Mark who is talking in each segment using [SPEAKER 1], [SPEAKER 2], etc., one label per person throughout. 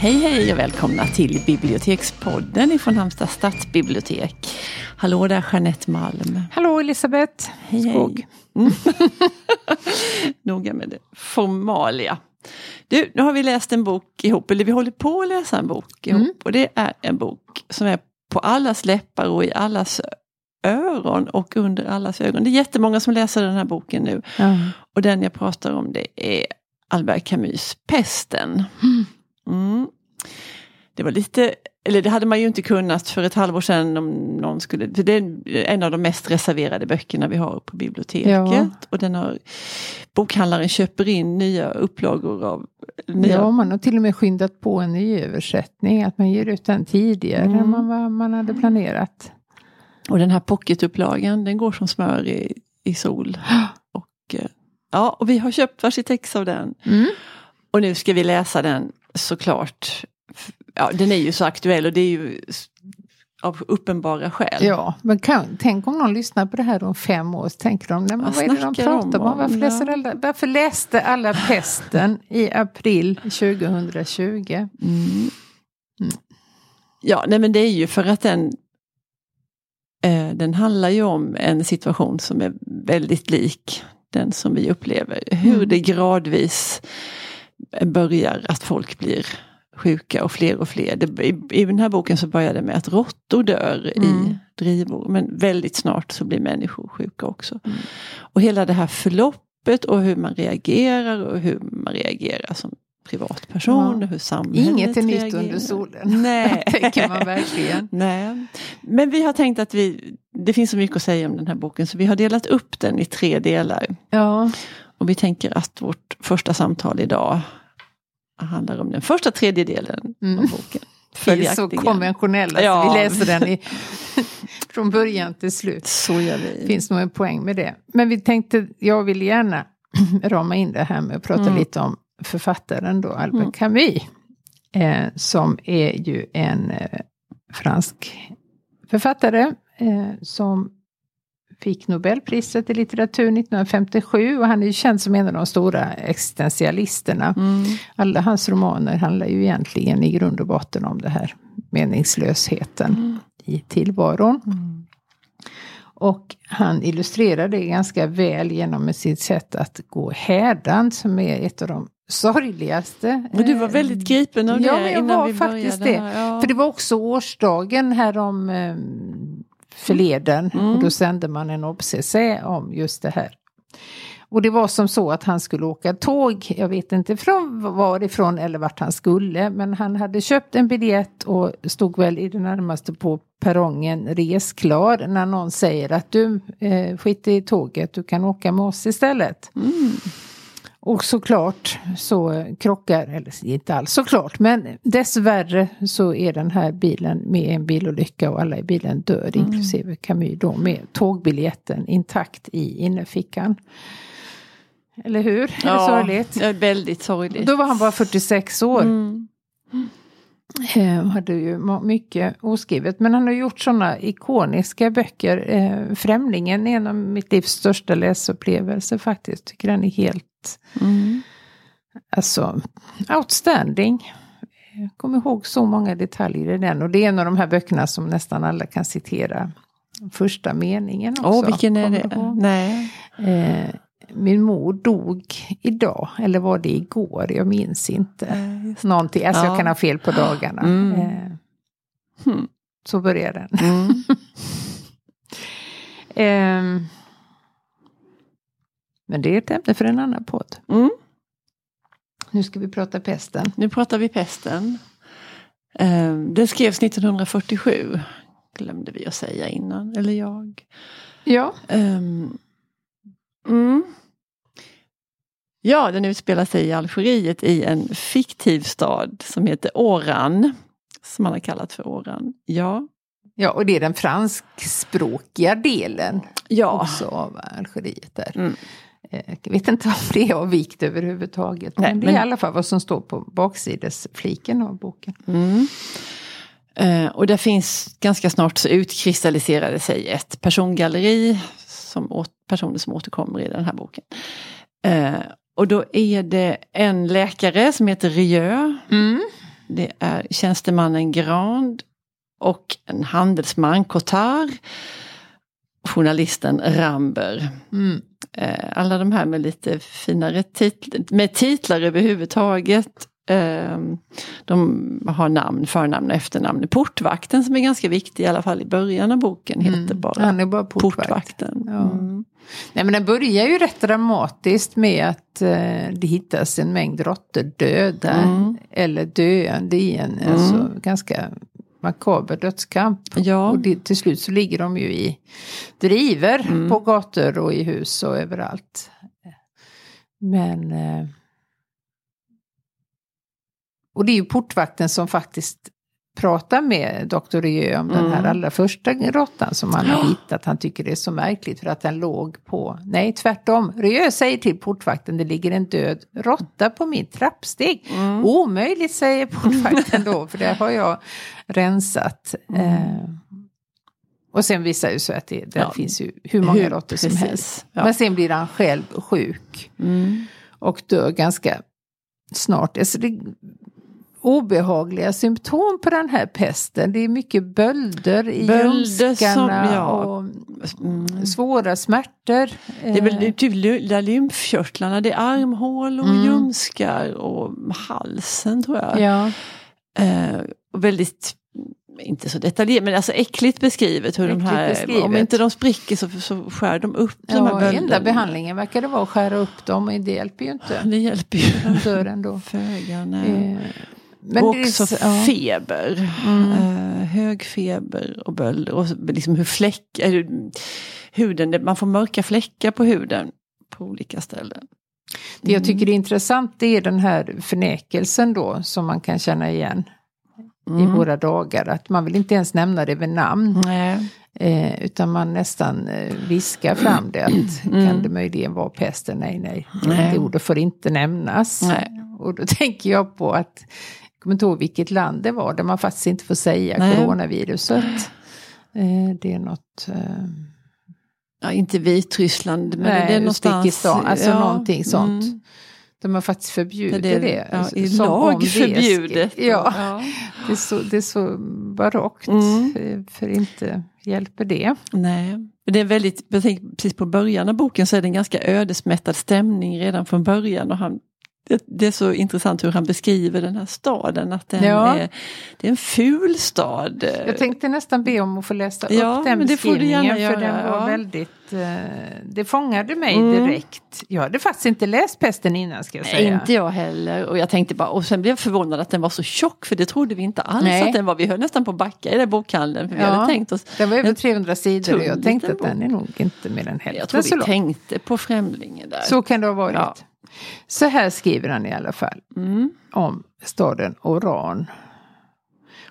[SPEAKER 1] Hej hej och välkomna till Bibliotekspodden ifrån Halmstad stadsbibliotek. Hallå där Jeanette Malm.
[SPEAKER 2] Hallå Elisabeth
[SPEAKER 1] hej, Skog. Mm. Noga med det. Formalia. Du, nu har vi läst en bok ihop, eller vi håller på att läsa en bok ihop. Mm. Och det är en bok som är på allas läppar och i allas öron och under allas ögon. Det är jättemånga som läser den här boken nu. Mm. Och den jag pratar om det är Albert Camus Pesten. Mm. Det var lite, eller det hade man ju inte kunnat för ett halvår sedan om någon skulle, för det är en av de mest reserverade böckerna vi har på biblioteket. Ja. Och den har, bokhandlaren köper in nya upplagor av nya...
[SPEAKER 2] Ja, man har till och med skyndat på en nyöversättning, att man ger ut den tidigare mm. än man, man hade planerat.
[SPEAKER 1] Och den här pocketupplagan den går som smör i, i sol. Och, eh, ja, och vi har köpt varsitt ex av den. Mm. Och nu ska vi läsa den såklart. Ja, den är ju så aktuell och det är ju av uppenbara skäl.
[SPEAKER 2] Ja, men kan, tänk om någon lyssnar på det här om fem år så tänker de, nej, men vad, vad är det de pratar om? om? Varför, ja. läser alla, varför läste alla pesten i april 2020? Mm. Mm.
[SPEAKER 1] Ja, nej men det är ju för att den Eh, den handlar ju om en situation som är väldigt lik den som vi upplever. Hur mm. det gradvis börjar att folk blir sjuka och fler och fler. Det, i, i, den här boken så börjar det med att råttor dör mm. i drivor. Men väldigt snart så blir människor sjuka också. Mm. Och hela det här förloppet och hur man reagerar och hur man reagerar som privatperson, ja. hur samhället
[SPEAKER 2] Inget är nytt under solen. Nej. tänker man verkligen.
[SPEAKER 1] Nej. Men vi har tänkt att vi, det finns så mycket att säga om den här boken så vi har delat upp den i tre delar.
[SPEAKER 2] Ja.
[SPEAKER 1] Och vi tänker att vårt första samtal idag handlar om den första tredjedelen mm. av boken.
[SPEAKER 2] Vi är så konventionella ja. så vi läser den i, från början till slut.
[SPEAKER 1] Så gör vi.
[SPEAKER 2] finns nog en poäng med det. Men vi tänkte, jag vill gärna rama in det här med att prata mm. lite om författaren då, Albert mm. Camus. Eh, som är ju en eh, fransk författare eh, som fick Nobelpriset i litteratur 1957 och han är ju känd som en av de stora existentialisterna. Mm. Alla hans romaner handlar ju egentligen i grund och botten om det här meningslösheten mm. i tillvaron. Mm. Och han illustrerar det ganska väl genom sitt sätt att gå hädan som är ett av de sorgligaste.
[SPEAKER 1] Men du var väldigt gripen av det
[SPEAKER 2] ja, men jag innan var vi faktiskt det. Ja. För det var också årsdagen här om eh, förleden mm. och då sände man en obsessé om just det här. Och det var som så att han skulle åka tåg, jag vet inte från varifrån eller vart han skulle, men han hade köpt en biljett och stod väl i det närmaste på perrongen resklar när någon säger att du eh, skit i tåget, du kan åka med oss istället. Mm. Och såklart så krockar, eller inte alls såklart, men dessvärre så är den här bilen med en bilolycka och alla i bilen dör, mm. inklusive Camus då, med tågbiljetten intakt i innerfickan. Eller hur? Ja, sorgligt?
[SPEAKER 1] Ja, väldigt sorgligt.
[SPEAKER 2] Då var han bara 46 år. Mm. Eh, hade ju mycket oskrivet. Men han har gjort sådana ikoniska böcker. Eh, Främlingen är en av mitt livs största läsupplevelser faktiskt. Tycker den är helt Mm. Alltså, outstanding. Jag kommer ihåg så många detaljer i den. Och det är en av de här böckerna som nästan alla kan citera första meningen också.
[SPEAKER 1] Åh, vilken är det? Nej.
[SPEAKER 2] Eh, min mor dog idag, eller var det igår? Jag minns inte. Eh, Någonting, alltså ja. jag kan ha fel på dagarna. Mm. Eh, hmm. Så börjar den. Mm. eh, men det är ett ämne för en annan podd. Mm. Nu ska vi prata pesten.
[SPEAKER 1] Nu pratar vi pesten. Eh, den skrevs 1947. Glömde vi att säga innan, eller jag.
[SPEAKER 2] Ja. Um,
[SPEAKER 1] mm. Ja, den utspelar sig i Algeriet i en fiktiv stad som heter Oran. Som man har kallat för Oran. Ja.
[SPEAKER 2] Ja, och det är den franskspråkiga delen
[SPEAKER 1] ja.
[SPEAKER 2] också av Algeriet där. Mm. Eh, jag vet inte om det är av vikt överhuvudtaget. Nej, men det är men... i alla fall vad som står på baksidesfliken av boken.
[SPEAKER 1] Mm. Uh, och där finns ganska snart så utkristalliserade sig ett persongalleri. Som åt, personer som återkommer i den här boken. Uh, och då är det en läkare som heter Rieu. Mm. Det är tjänstemannen Grand och en handelsman, Cotard. Journalisten Ramber.
[SPEAKER 2] Mm.
[SPEAKER 1] Eh, alla de här med lite finare titlar, med titlar överhuvudtaget. Eh, de har namn, förnamn och efternamn. Portvakten som är ganska viktig, i alla fall i början av boken, heter
[SPEAKER 2] Mm.
[SPEAKER 1] bara
[SPEAKER 2] Han är bara portvakt.
[SPEAKER 1] Portvakten.
[SPEAKER 2] Ja.
[SPEAKER 1] Mm.
[SPEAKER 2] Nej men den börjar ju rätt dramatiskt med att eh, det hittas en mängd råttor döda
[SPEAKER 1] Mm.
[SPEAKER 2] eller döende i en
[SPEAKER 1] Mm.
[SPEAKER 2] alltså, ganska makaber dödskamp.
[SPEAKER 1] Ja.
[SPEAKER 2] Och det, till slut så ligger de ju i driver
[SPEAKER 1] Mm.
[SPEAKER 2] på gator och i hus och överallt. Men... Eh, och det är ju portvakten som faktiskt pratar med Dr. Rieu om den här
[SPEAKER 1] Mm.
[SPEAKER 2] allra första råttan som han har hittat. Han tycker det är så märkligt för att den låg på... Nej, tvärtom. Rieu säger till portvakten det ligger en död råtta på min trappsteg.
[SPEAKER 1] Mm.
[SPEAKER 2] Omöjligt säger portvakten då för det har jag rensat.
[SPEAKER 1] Mm.
[SPEAKER 2] Eh, och sen visar det sig att det där
[SPEAKER 1] Ja.
[SPEAKER 2] finns ju hur många
[SPEAKER 1] Hur-
[SPEAKER 2] råttor som helst.
[SPEAKER 1] Ja.
[SPEAKER 2] Men sen blir han själv sjuk
[SPEAKER 1] Mm.
[SPEAKER 2] och dör ganska snart. Alltså det obehagliga symptom på den här pesten. Det är mycket bölder i ljumskarna
[SPEAKER 1] ja.
[SPEAKER 2] och
[SPEAKER 1] Mm.
[SPEAKER 2] svåra smärtor.
[SPEAKER 1] Det är väl
[SPEAKER 2] Eh,
[SPEAKER 1] typ lymfkörtlarna, det är armhålor,
[SPEAKER 2] Mm.
[SPEAKER 1] ljumskar och halsen tror jag.
[SPEAKER 2] Ja,
[SPEAKER 1] Eh, och väldigt, inte så detaljerat, men alltså äckligt beskrivet hur de
[SPEAKER 2] Äckligt
[SPEAKER 1] här,
[SPEAKER 2] beskrivet.
[SPEAKER 1] om inte de spricker så, så skär de upp de här
[SPEAKER 2] ja
[SPEAKER 1] bölderna.
[SPEAKER 2] enda behandlingen verkar det vara att skära upp dem och det hjälper ju inte.
[SPEAKER 1] Det hjälper ju
[SPEAKER 2] De dör ändå.
[SPEAKER 1] föga. nej.
[SPEAKER 2] Eh, Men
[SPEAKER 1] och också
[SPEAKER 2] så- ja.
[SPEAKER 1] feber.
[SPEAKER 2] Mm.
[SPEAKER 1] Eh, hög feber och bölder. Och liksom hur fläck, eller, huden, man får mörka fläckar på huden på olika ställen.
[SPEAKER 2] Det jag tycker är intressant det är den här förnekelsen då som man kan känna igen i
[SPEAKER 1] Mm.
[SPEAKER 2] våra dagar. Att man vill inte ens nämna det vid namn. Eh, utan man nästan eh, viskar fram det. Att,
[SPEAKER 1] Mm.
[SPEAKER 2] Kan det möjligen vara pesten? Nej, nej.
[SPEAKER 1] Nej.
[SPEAKER 2] Det ordet får inte nämnas.
[SPEAKER 1] Nej.
[SPEAKER 2] Och då tänker jag på att, jag kommer inte ihåg vilket land det var, där man faktiskt inte får säga
[SPEAKER 1] Nej.
[SPEAKER 2] coronaviruset. Eh, det är något... Eh,
[SPEAKER 1] Ja, inte Vitryssland, men
[SPEAKER 2] nej,
[SPEAKER 1] det är någonstans.
[SPEAKER 2] Uzbekistan, alltså
[SPEAKER 1] ja,
[SPEAKER 2] någonting sånt.
[SPEAKER 1] mm.
[SPEAKER 2] De har faktiskt förbjudit
[SPEAKER 1] Det
[SPEAKER 2] det.
[SPEAKER 1] ja, I lag förbjudet.
[SPEAKER 2] Ja,
[SPEAKER 1] Ja.
[SPEAKER 2] det är så, det är så barockt.
[SPEAKER 1] Mm.
[SPEAKER 2] eh, För inte hjälper det.
[SPEAKER 1] Nej. Det är väldigt, jag tänker precis på början av boken så är det en ganska ödesmättad stämning redan från början. Och han, det, det är så intressant hur han beskriver den här staden. Att den
[SPEAKER 2] Ja.
[SPEAKER 1] är, det är en ful stad.
[SPEAKER 2] Jag tänkte nästan be om att få läsa.
[SPEAKER 1] Ja,
[SPEAKER 2] upp den
[SPEAKER 1] men det får du
[SPEAKER 2] beskrivningen.
[SPEAKER 1] gärna
[SPEAKER 2] för
[SPEAKER 1] göra,
[SPEAKER 2] den var
[SPEAKER 1] ja.
[SPEAKER 2] väldigt... Eh, det fångade mig
[SPEAKER 1] Mm.
[SPEAKER 2] direkt. Jag hade faktiskt inte läst Pesten innan ska jag
[SPEAKER 1] Nej,
[SPEAKER 2] säga.
[SPEAKER 1] inte jag heller. Och jag tänkte bara, och sen blev jag förvånad att den var så tjock för det trodde vi inte alls
[SPEAKER 2] Nej.
[SPEAKER 1] att den var. Vi höll nästan på att backa i den bokhandeln. För vi
[SPEAKER 2] Ja.
[SPEAKER 1] hade tänkt oss,
[SPEAKER 2] Den var över
[SPEAKER 1] En
[SPEAKER 2] 300 sidor och jag tänkte att den är nog inte mer än
[SPEAKER 1] jag
[SPEAKER 2] hälften
[SPEAKER 1] tror
[SPEAKER 2] så
[SPEAKER 1] vi
[SPEAKER 2] lång.
[SPEAKER 1] tänkte på Främlingen där.
[SPEAKER 2] Så kan det ha varit. Så här skriver han i alla fall
[SPEAKER 1] Mm.
[SPEAKER 2] om staden Oran.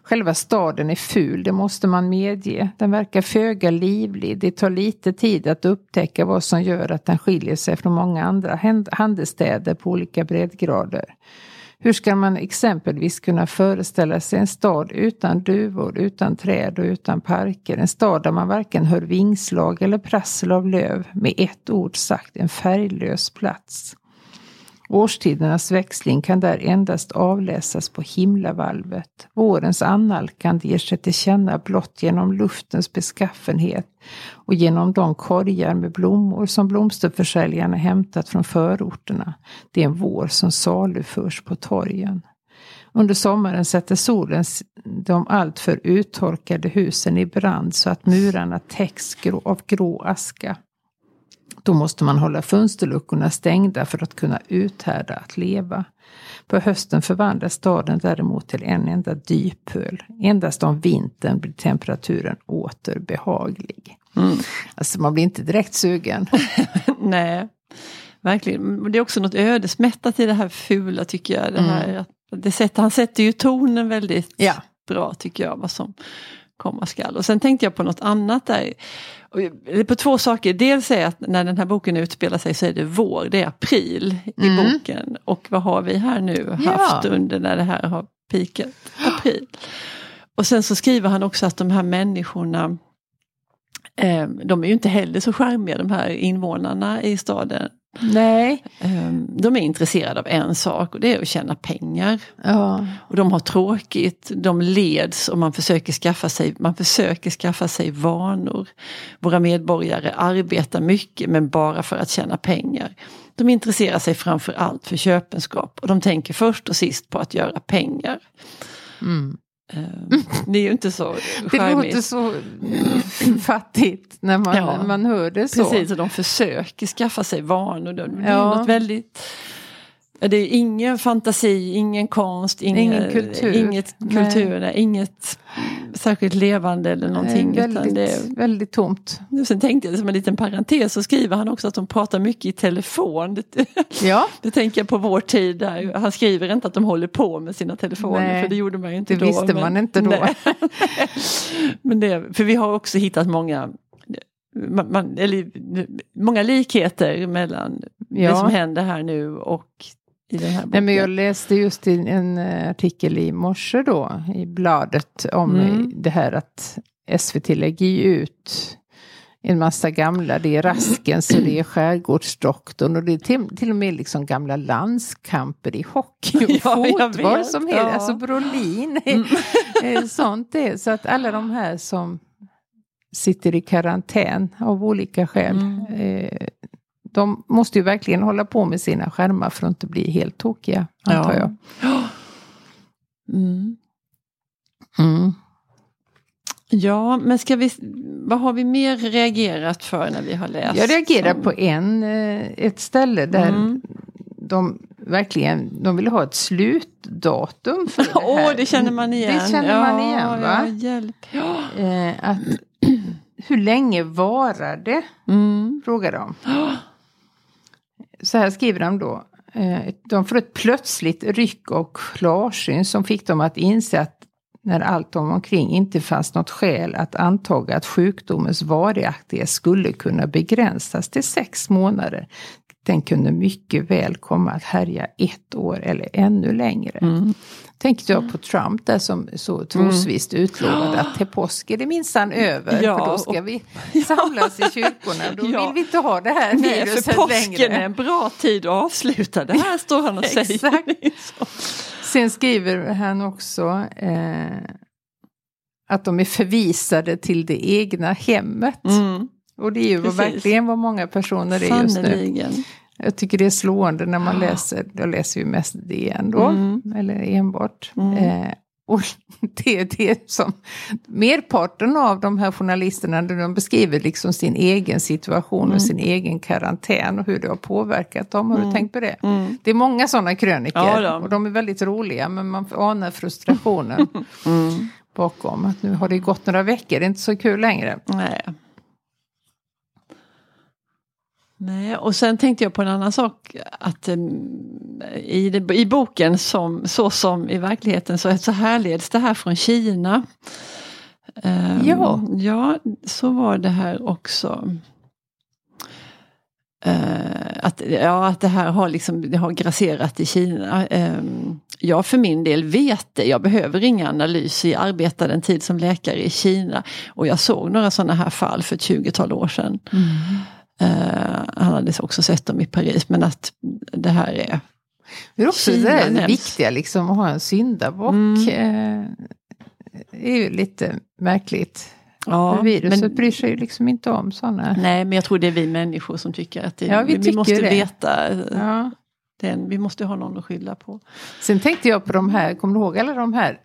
[SPEAKER 2] Själva staden är ful, det måste man medge. Den verkar föga livlig. Det tar lite tid att upptäcka vad som gör att den skiljer sig från många andra hand- handelsstäder på olika breddgrader. Hur ska man exempelvis kunna föreställa sig en stad utan duvor, utan träd och utan parker? En stad där man varken hör vingslag eller prassel av löv. Med ett ord sagt, en färglös plats. Årstidernas växling kan där endast avläsas på himlavalvet. Vårens annalkande ger sig till känna blott genom luftens beskaffenhet och genom de korgar med blommor som blomsterförsäljarna hämtat från förorterna. Det är en vår som saluförs på torgen. Under sommaren sätter solen de alltför uttorkade husen i brand så att murarna täcks av grå aska. Då måste man hålla fönsterluckorna stängda för att kunna uthärda att leva. På hösten förvandlas staden däremot till en enda dypöl. Endast om vintern blir temperaturen åter behaglig.
[SPEAKER 1] Mm.
[SPEAKER 2] Alltså man blir inte direkt sugen.
[SPEAKER 1] Nej, verkligen. Det är också något ödesmättat i det här fula tycker jag. Det här, att det sätter, han sätter ju tonen väldigt
[SPEAKER 2] Ja.
[SPEAKER 1] bra tycker jag, vad som komma skall. Och sen tänkte jag på något annat där. På två saker. Dels är att när den här boken utspelar sig så är det vår, det är april i
[SPEAKER 2] Mm.
[SPEAKER 1] boken. Och vad har vi här nu
[SPEAKER 2] Ja.
[SPEAKER 1] haft under när det här har pikat? April. Och sen så skriver han också att de här människorna eh, de är ju inte heller så charmiga de här invånarna i staden.
[SPEAKER 2] Nej.
[SPEAKER 1] Ehm, de är intresserade av en sak och det är att tjäna pengar.
[SPEAKER 2] Ja.
[SPEAKER 1] Och de har tråkigt, de leds och man försöker skaffa sig, man försöker skaffa sig vanor. Våra medborgare arbetar mycket men bara för att tjäna pengar. De intresserar sig framför allt för köpenskap och de tänker först och sist på att göra pengar.
[SPEAKER 2] Mm.
[SPEAKER 1] Ehm, Det är ju inte så
[SPEAKER 2] Det
[SPEAKER 1] charmigt.
[SPEAKER 2] låter så fattigt när man,
[SPEAKER 1] Ja.
[SPEAKER 2] man hör det så.
[SPEAKER 1] Precis, och de försöker skaffa sig vanor. Det är
[SPEAKER 2] Ja.
[SPEAKER 1] något väldigt... Det är ingen fantasi, ingen konst, ingen,
[SPEAKER 2] Ingen kultur.
[SPEAKER 1] inget kultur, nej, inget särskilt levande eller någonting.
[SPEAKER 2] Nej, väldigt,
[SPEAKER 1] det är,
[SPEAKER 2] väldigt tomt.
[SPEAKER 1] sen tänkte jag som en liten parentes så skriver han också att de pratar mycket i telefon. Det,
[SPEAKER 2] Ja,
[SPEAKER 1] det tänker jag på vår tid där. Han skriver inte att de håller på med sina telefoner
[SPEAKER 2] Nej,
[SPEAKER 1] för det gjorde man ju inte
[SPEAKER 2] det
[SPEAKER 1] då.
[SPEAKER 2] visste man inte då.
[SPEAKER 1] Men det, för vi har också hittat många man, eller, många likheter mellan det
[SPEAKER 2] Ja.
[SPEAKER 1] som händer här nu och i den här boken.
[SPEAKER 2] Nej, men jag läste just en eh, artikel i morse då i bladet om
[SPEAKER 1] Mm.
[SPEAKER 2] eh, det här att SVT lägger ut en massa gamla, det är Raskens och det är Skärgårdsdoktorn och det är till, till och med liksom gamla landskamper i hockey och
[SPEAKER 1] Ja,
[SPEAKER 2] fotboll som
[SPEAKER 1] Ja.
[SPEAKER 2] alltså Brolin,
[SPEAKER 1] Mm.
[SPEAKER 2] sånt det är. Så att alla de här som sitter i karantän av olika skäl,
[SPEAKER 1] Mm.
[SPEAKER 2] eh, de måste ju verkligen hålla på med sina skärmar för att inte bli helt tokiga, antar jag.
[SPEAKER 1] Mm.
[SPEAKER 2] Mm.
[SPEAKER 1] Ja, men ska vi, vad har vi mer reagerat för när vi har läst?
[SPEAKER 2] Jag reagerar på en, eh, ett ställe där
[SPEAKER 1] Mm.
[SPEAKER 2] de verkligen de vill ha ett slutdatum för det
[SPEAKER 1] Åh,
[SPEAKER 2] här.
[SPEAKER 1] det känner man igen.
[SPEAKER 2] Det känner man igen, va?
[SPEAKER 1] Ja, hjälp. Ja.
[SPEAKER 2] Eh, att, hur länge varar det?
[SPEAKER 1] Mm.
[SPEAKER 2] Frågar de. Så här skriver de då. Eh, de får ett plötsligt ryck och klarsyn som fick dem att inse att när allt om omkring inte fanns något skäl att antaga att sjukdomens varaktighet skulle kunna begränsas till sex månader. Den kunde mycket väl komma att härja ett år eller ännu längre.
[SPEAKER 1] Mm.
[SPEAKER 2] Tänkte jag på Trump där som så trosvisst utlovade att till påsk är det minsann över.
[SPEAKER 1] Ja,
[SPEAKER 2] för då ska
[SPEAKER 1] och-
[SPEAKER 2] vi samlas i kyrkorna. Då
[SPEAKER 1] Ja.
[SPEAKER 2] vill vi inte ha det här
[SPEAKER 1] Nej,
[SPEAKER 2] viruset
[SPEAKER 1] för påsken
[SPEAKER 2] längre.
[SPEAKER 1] är en bra tid att avsluta det här, står han och säger.
[SPEAKER 2] Exakt. Sen skriver han också eh, att de är förvisade till det egna hemmet.
[SPEAKER 1] Mm.
[SPEAKER 2] Och det är ju
[SPEAKER 1] Precis.
[SPEAKER 2] verkligen vad många personer är just nu. Jag tycker det är slående när man läser, jag läser ju mest DN då,
[SPEAKER 1] Mm.
[SPEAKER 2] eller enbart.
[SPEAKER 1] Mm.
[SPEAKER 2] Eh, och det är det som merparten av de här journalisterna, de beskriver liksom sin egen situation
[SPEAKER 1] Mm.
[SPEAKER 2] och sin egen karantän och hur det har påverkat dem. Har du tänkt på det?
[SPEAKER 1] Mm.
[SPEAKER 2] Det är många sådana kröniker
[SPEAKER 1] Ja,
[SPEAKER 2] och de är väldigt roliga men man anar frustrationen
[SPEAKER 1] Mm.
[SPEAKER 2] bakom. Att nu har det gått några veckor, det är inte så kul längre.
[SPEAKER 1] Nej. Nej, och sen tänkte jag på en annan sak. Att em, i, det, i boken som, så som i verkligheten så, så härleds det här från Kina. Em,
[SPEAKER 2] Ja.
[SPEAKER 1] Ja, så var det här också. Eh, att, ja, att det här har, liksom, det har grasserat i Kina. Em, jag för min del vet det, jag behöver inga analyser. Jag arbetade en tid som läkare i Kina och jag såg några sådana här fall för ett 20-tal år sedan. Eh, han hade också sett dem i Paris men att det här är
[SPEAKER 2] Det är också
[SPEAKER 1] Kina
[SPEAKER 2] det
[SPEAKER 1] nämns.
[SPEAKER 2] viktiga, liksom att ha en syndabock.
[SPEAKER 1] Mm.
[SPEAKER 2] Eh, är ju lite märkligt.
[SPEAKER 1] Ja,
[SPEAKER 2] viruset
[SPEAKER 1] men,
[SPEAKER 2] bryr sig ju liksom inte om sådana.
[SPEAKER 1] nej, men jag tror det är vi människor som tycker att det,
[SPEAKER 2] Ja, vi
[SPEAKER 1] vi, måste
[SPEAKER 2] det.
[SPEAKER 1] veta.
[SPEAKER 2] Ja.
[SPEAKER 1] Den, vi måste ha någon att skylla på.
[SPEAKER 2] Sen tänkte jag på de här, kommer du ihåg alla de här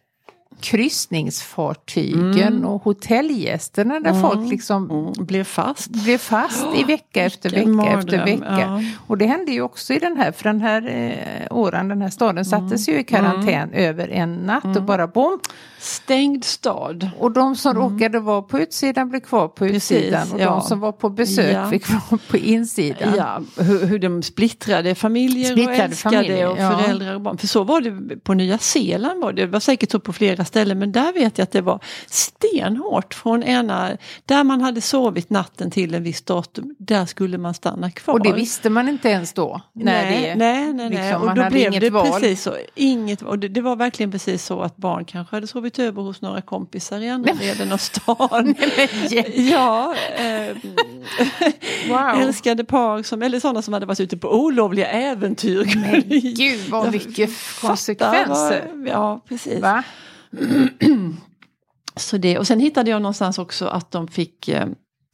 [SPEAKER 2] kryssningsfartygen
[SPEAKER 1] Mm.
[SPEAKER 2] och hotellgästerna där
[SPEAKER 1] Mm.
[SPEAKER 2] folk liksom
[SPEAKER 1] Mm, blev fast.
[SPEAKER 2] blev fast i vecka efter vecka
[SPEAKER 1] Vilken
[SPEAKER 2] efter
[SPEAKER 1] mardröm,
[SPEAKER 2] vecka.
[SPEAKER 1] ja.
[SPEAKER 2] Och det hände ju också i den här, för den här eh, åren, den här staden sattes ju i karantän över en natt och bara bom.
[SPEAKER 1] Stängd stad.
[SPEAKER 2] Och de som råkade vara på utsidan blev kvar på
[SPEAKER 1] Precis,
[SPEAKER 2] utsidan och
[SPEAKER 1] ja.
[SPEAKER 2] de som var på besök
[SPEAKER 1] Ja.
[SPEAKER 2] fick vara på insidan.
[SPEAKER 1] Ja, hur, hur de splittrade familjer
[SPEAKER 2] Splittrade
[SPEAKER 1] och älskade
[SPEAKER 2] familjer,
[SPEAKER 1] och föräldrar och barn. För så var det på Nya Zeeland var det. Det var säkert så på flera andra ställen men där vet jag att det var stenhårt från ena, där man hade sovit natten till en viss datum, där skulle man stanna kvar.
[SPEAKER 2] Och det visste man inte ens då?
[SPEAKER 1] När nej, det, nej, nej, nej. Liksom, och då blev det val. precis så. Inget, och det, det, var verkligen precis så att barn kanske hade sovit över hos några kompisar i andra delen av stan. ja, eh, wow. älskade par, som, eller sådana som hade varit ute på olovliga äventyr.
[SPEAKER 2] Men gud vad mycket konsekvenser.
[SPEAKER 1] Ja, precis. Va? Så det, och sen hittade jag någonstans också att de fick eh,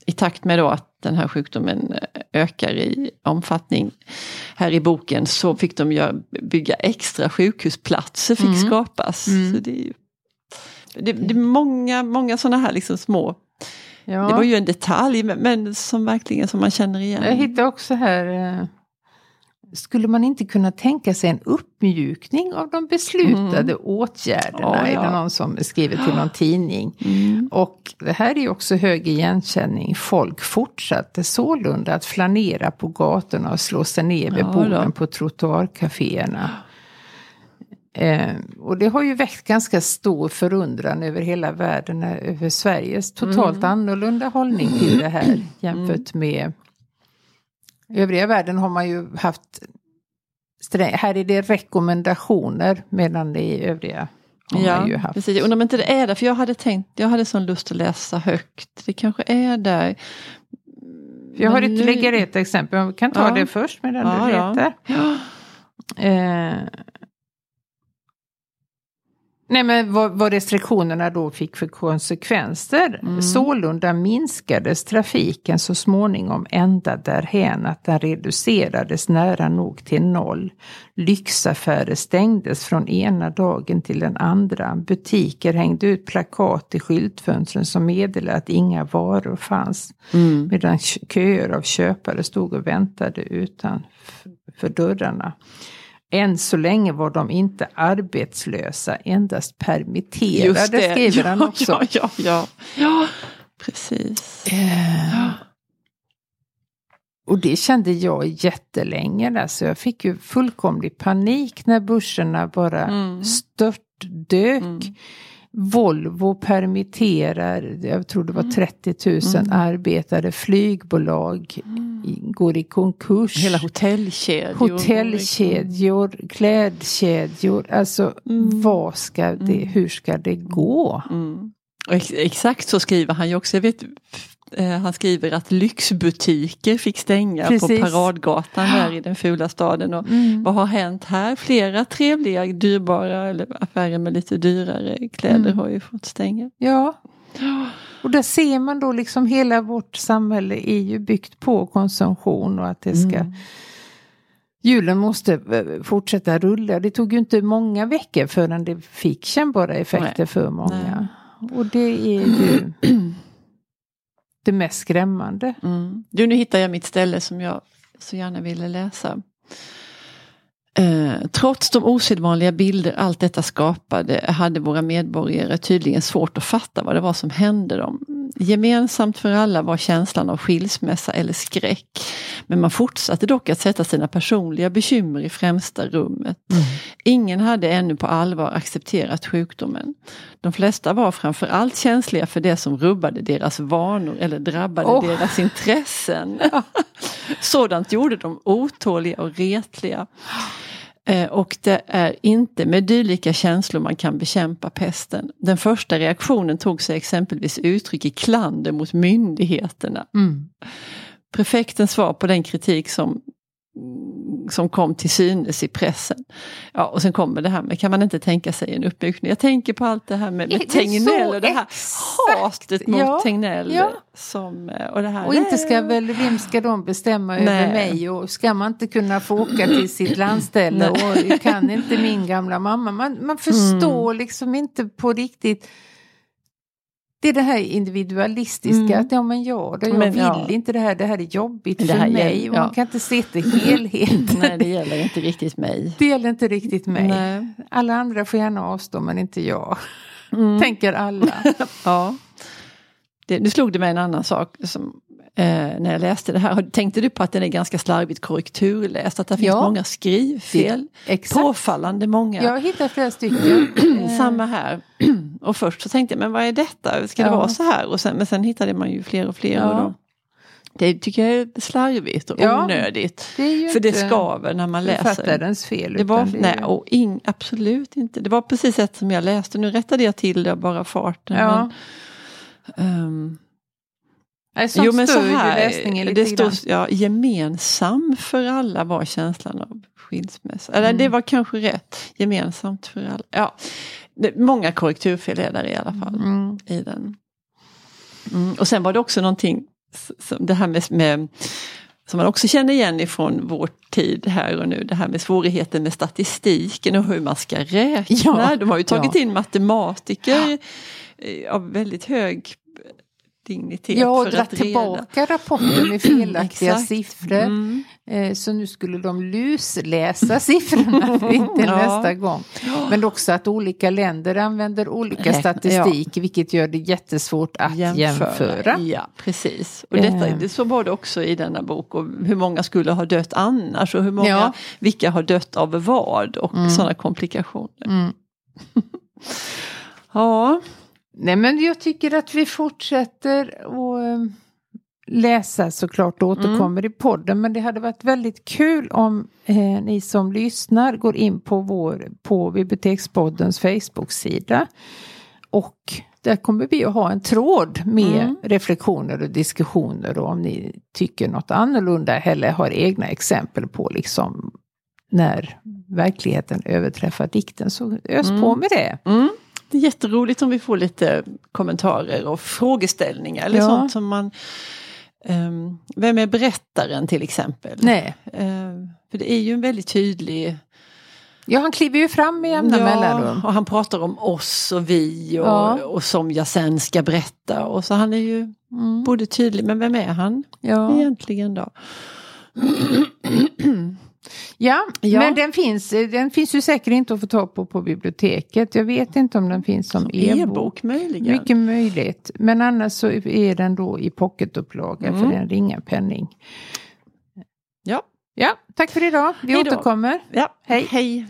[SPEAKER 1] i takt med då att den här sjukdomen eh, ökar i omfattning här i boken så fick de bygga extra sjukhusplatser fick mm. skapas. Mm. Så det, är, det, det är många, många sådana här liksom små Ja. Det var ju en detalj men, men, som verkligen som man känner igen.
[SPEAKER 2] Jag hittade också här eh, skulle man inte kunna tänka sig en uppmjukning av de beslutade mm. åtgärderna? Oh, ja. Är det någon som skriver till någon tidning? Mm. Och det här är också hög igenkänning. Folk fortsatte sålunda att flanera på gatorna och slå sig ner vid ja, borden på trottoarkaféerna. Eh, och det har ju väckt ganska stor förundran över hela världen, över Sveriges totalt mm. annorlunda hållning till det här jämfört med i övriga världen har man ju haft här är det rekommendationer medan det i övriga har ja, man ju haft.
[SPEAKER 1] Precis. Jag undrar om inte det är där, för jag hade tänkt, jag hade sån lust att läsa högt. Det kanske är där.
[SPEAKER 2] Jag har ytterligare nu... ett exempel, vi kan ta ja. det först medan ja, du letar. Ja. Eh, Nej men vad, vad, restriktionerna då fick för konsekvenser. Mm. Sålunda minskades trafiken så småningom ända därhän att den reducerades nära nog till noll. Lyxaffärer stängdes från ena dagen till den andra. Butiker hängde ut plakat i skyltfönstren som meddelade att inga varor fanns. Mm. Medan köer av köpare stod och väntade utanför dörrarna. Än så länge var de inte arbetslösa, endast permitterade, Just det. skriver han också.
[SPEAKER 1] Ja, ja, ja. ja precis. Eh, ja.
[SPEAKER 2] Och det kände jag jättelänge. Alltså jag fick ju fullkomlig panik när börserna bara mm. störtdök. Mm. Volvo permitterar, jag tror det var 30 mm. 000 mm. arbetare, flygbolag mm. går i konkurs.
[SPEAKER 1] Hela hotellkedjor.
[SPEAKER 2] Hotellkedjor, klädkedjor, alltså mm. vad ska det, mm. hur ska det gå?
[SPEAKER 1] Mm. Ex exakt så skriver han ju också. Jag vet han skriver att lyxbutiker fick stänga Precis. på Paradgatan där i den fula staden. Och mm. Vad har hänt här? Flera trevliga, dyrbara eller affärer med lite dyrare kläder mm. har ju fått stänga.
[SPEAKER 2] Ja. Och där ser man då liksom hela vårt samhälle är ju byggt på konsumtion och att det ska mm. Hjulen måste eh, fortsätta rulla. Det tog ju inte många veckor förrän det fick kännbara effekter Nej. för många. Nej. Och det är ju det mest skrämmande.
[SPEAKER 1] Mm. Du, nu hittar jag mitt ställe som jag så gärna ville läsa. Eh, trots de osedvanliga bilder allt detta skapade hade våra medborgare tydligen svårt att fatta vad det var som hände dem. Gemensamt för alla var känslan av skilsmässa eller skräck. Men man fortsatte dock att sätta sina personliga bekymmer i främsta rummet. Mm. Ingen hade ännu på allvar accepterat sjukdomen. De flesta var framförallt känsliga för det som rubbade deras vanor eller drabbade oh. deras intressen. Sådant gjorde dem otåliga och retliga. Eh, och det är inte med dylika känslor man kan bekämpa pesten. Den första reaktionen tog sig exempelvis uttryck i klander mot myndigheterna. Mm. Prefektens svar på den kritik som som kom till synes i pressen. Ja, och sen kommer det här med, kan man inte tänka sig en uppmjukning? Jag tänker på allt det här med, med Tegnell och det här hatet mot ja, Tegnell. Ja. Som, eh, och, det här,
[SPEAKER 2] och inte ska väl, vem ska de bestämma Nej. över mig? Och ska man inte kunna få åka till sitt landställe och kan inte min gamla mamma? Man, man förstår mm. liksom inte på riktigt det är det här individualistiska, mm. att ja men jag då, jag men, vill ja. inte det här, det här är jobbigt det för mig. Gäller, ja. Man kan inte se till helheten.
[SPEAKER 1] Nej, det gäller inte riktigt mig.
[SPEAKER 2] Det gäller inte riktigt mig. Nej. Alla andra får gärna avstå men inte jag. Mm. Tänker alla.
[SPEAKER 1] ja. Det, nu slog det mig en annan sak som, eh, när jag läste det här. Tänkte du på att den är ganska slarvigt korrekturläst? Att det finns ja. många skrivfel? Exakt. Påfallande många.
[SPEAKER 2] Jag har hittat flera stycken.
[SPEAKER 1] Samma här. Och först så tänkte jag, men vad är detta? Ska det
[SPEAKER 2] Ja.
[SPEAKER 1] vara så här? Och sen, men sen hittade man ju fler och fler.
[SPEAKER 2] Ja.
[SPEAKER 1] Och då, det tycker jag är slarvigt och
[SPEAKER 2] Ja,
[SPEAKER 1] onödigt.
[SPEAKER 2] Det
[SPEAKER 1] För det skaver när man läser.
[SPEAKER 2] författarens fel.
[SPEAKER 1] Det var,
[SPEAKER 2] är
[SPEAKER 1] nej,
[SPEAKER 2] ju-
[SPEAKER 1] och ing, absolut inte. Det var precis ett som jag läste. Nu rättade jag till det bara farten.
[SPEAKER 2] Ja.
[SPEAKER 1] Men,
[SPEAKER 2] sånt
[SPEAKER 1] jo men så här, det står
[SPEAKER 2] grann.
[SPEAKER 1] ja, gemensam för alla var känslan av skilsmässa. Eller
[SPEAKER 2] Mm.
[SPEAKER 1] det var kanske rätt, gemensamt för alla. Ja, det, många korrekturfel är där i alla fall.
[SPEAKER 2] Mm.
[SPEAKER 1] I den. Mm. Och sen var det också någonting, som det här med, med som man också känner igen ifrån vår tid här och nu, det här med svårigheten med statistiken och hur man ska räkna.
[SPEAKER 2] Ja,
[SPEAKER 1] De har ju tagit
[SPEAKER 2] ja.
[SPEAKER 1] in matematiker eh, av väldigt hög dignitet.
[SPEAKER 2] Ja, och dra
[SPEAKER 1] reda.
[SPEAKER 2] tillbaka rapporter med felaktiga siffror.
[SPEAKER 1] Mm.
[SPEAKER 2] Eh, Så nu skulle de lusläsa siffrorna till
[SPEAKER 1] Ja.
[SPEAKER 2] nästa gång. Men också att olika länder använder olika statistik vilket gör det jättesvårt att jämföra.
[SPEAKER 1] Ja, precis. Och detta, det, så var det också i denna bok. Och hur många skulle ha dött annars och hur många,
[SPEAKER 2] Ja.
[SPEAKER 1] vilka har dött av vad och
[SPEAKER 2] Mm.
[SPEAKER 1] sådana komplikationer.
[SPEAKER 2] Mm.
[SPEAKER 1] Ja,
[SPEAKER 2] Nej men jag tycker att vi fortsätter att eh, läsa såklart och återkommer i podden. Men det hade varit väldigt kul om eh, ni som lyssnar går in på vår på Bibliotekspoddens Facebook-sida. Och där kommer vi att ha en tråd med
[SPEAKER 1] Mm.
[SPEAKER 2] reflektioner och diskussioner och om ni tycker något annorlunda eller har egna exempel på liksom när verkligheten överträffar dikten så ös på
[SPEAKER 1] Mm.
[SPEAKER 2] med det.
[SPEAKER 1] mm. Det är jätteroligt om vi får lite kommentarer och frågeställningar. Eller
[SPEAKER 2] Ja.
[SPEAKER 1] sånt som man... ehm, vem är berättaren till exempel?
[SPEAKER 2] Nej.
[SPEAKER 1] Ehm, för det är ju en väldigt tydlig
[SPEAKER 2] Ja, han kliver ju fram med jämna mellanrum.
[SPEAKER 1] och han pratar om oss och vi och,
[SPEAKER 2] Ja.
[SPEAKER 1] och som jag sen ska berätta. Och så han är ju
[SPEAKER 2] Mm.
[SPEAKER 1] både tydlig, men vem är han
[SPEAKER 2] Ja.
[SPEAKER 1] egentligen då?
[SPEAKER 2] Ja,
[SPEAKER 1] Ja.
[SPEAKER 2] men den finns, den finns ju säkert inte att få tag på på biblioteket. Jag vet inte om den finns som e-bok.
[SPEAKER 1] E-bok möjligen.
[SPEAKER 2] Mycket möjligt. Men annars så är den då i pocketupplaga
[SPEAKER 1] Mm.
[SPEAKER 2] för en ringa penning.
[SPEAKER 1] Ja.
[SPEAKER 2] Ja, tack för idag. Vi
[SPEAKER 1] Hej då.
[SPEAKER 2] återkommer.
[SPEAKER 1] ja,
[SPEAKER 2] Hej.
[SPEAKER 1] hej.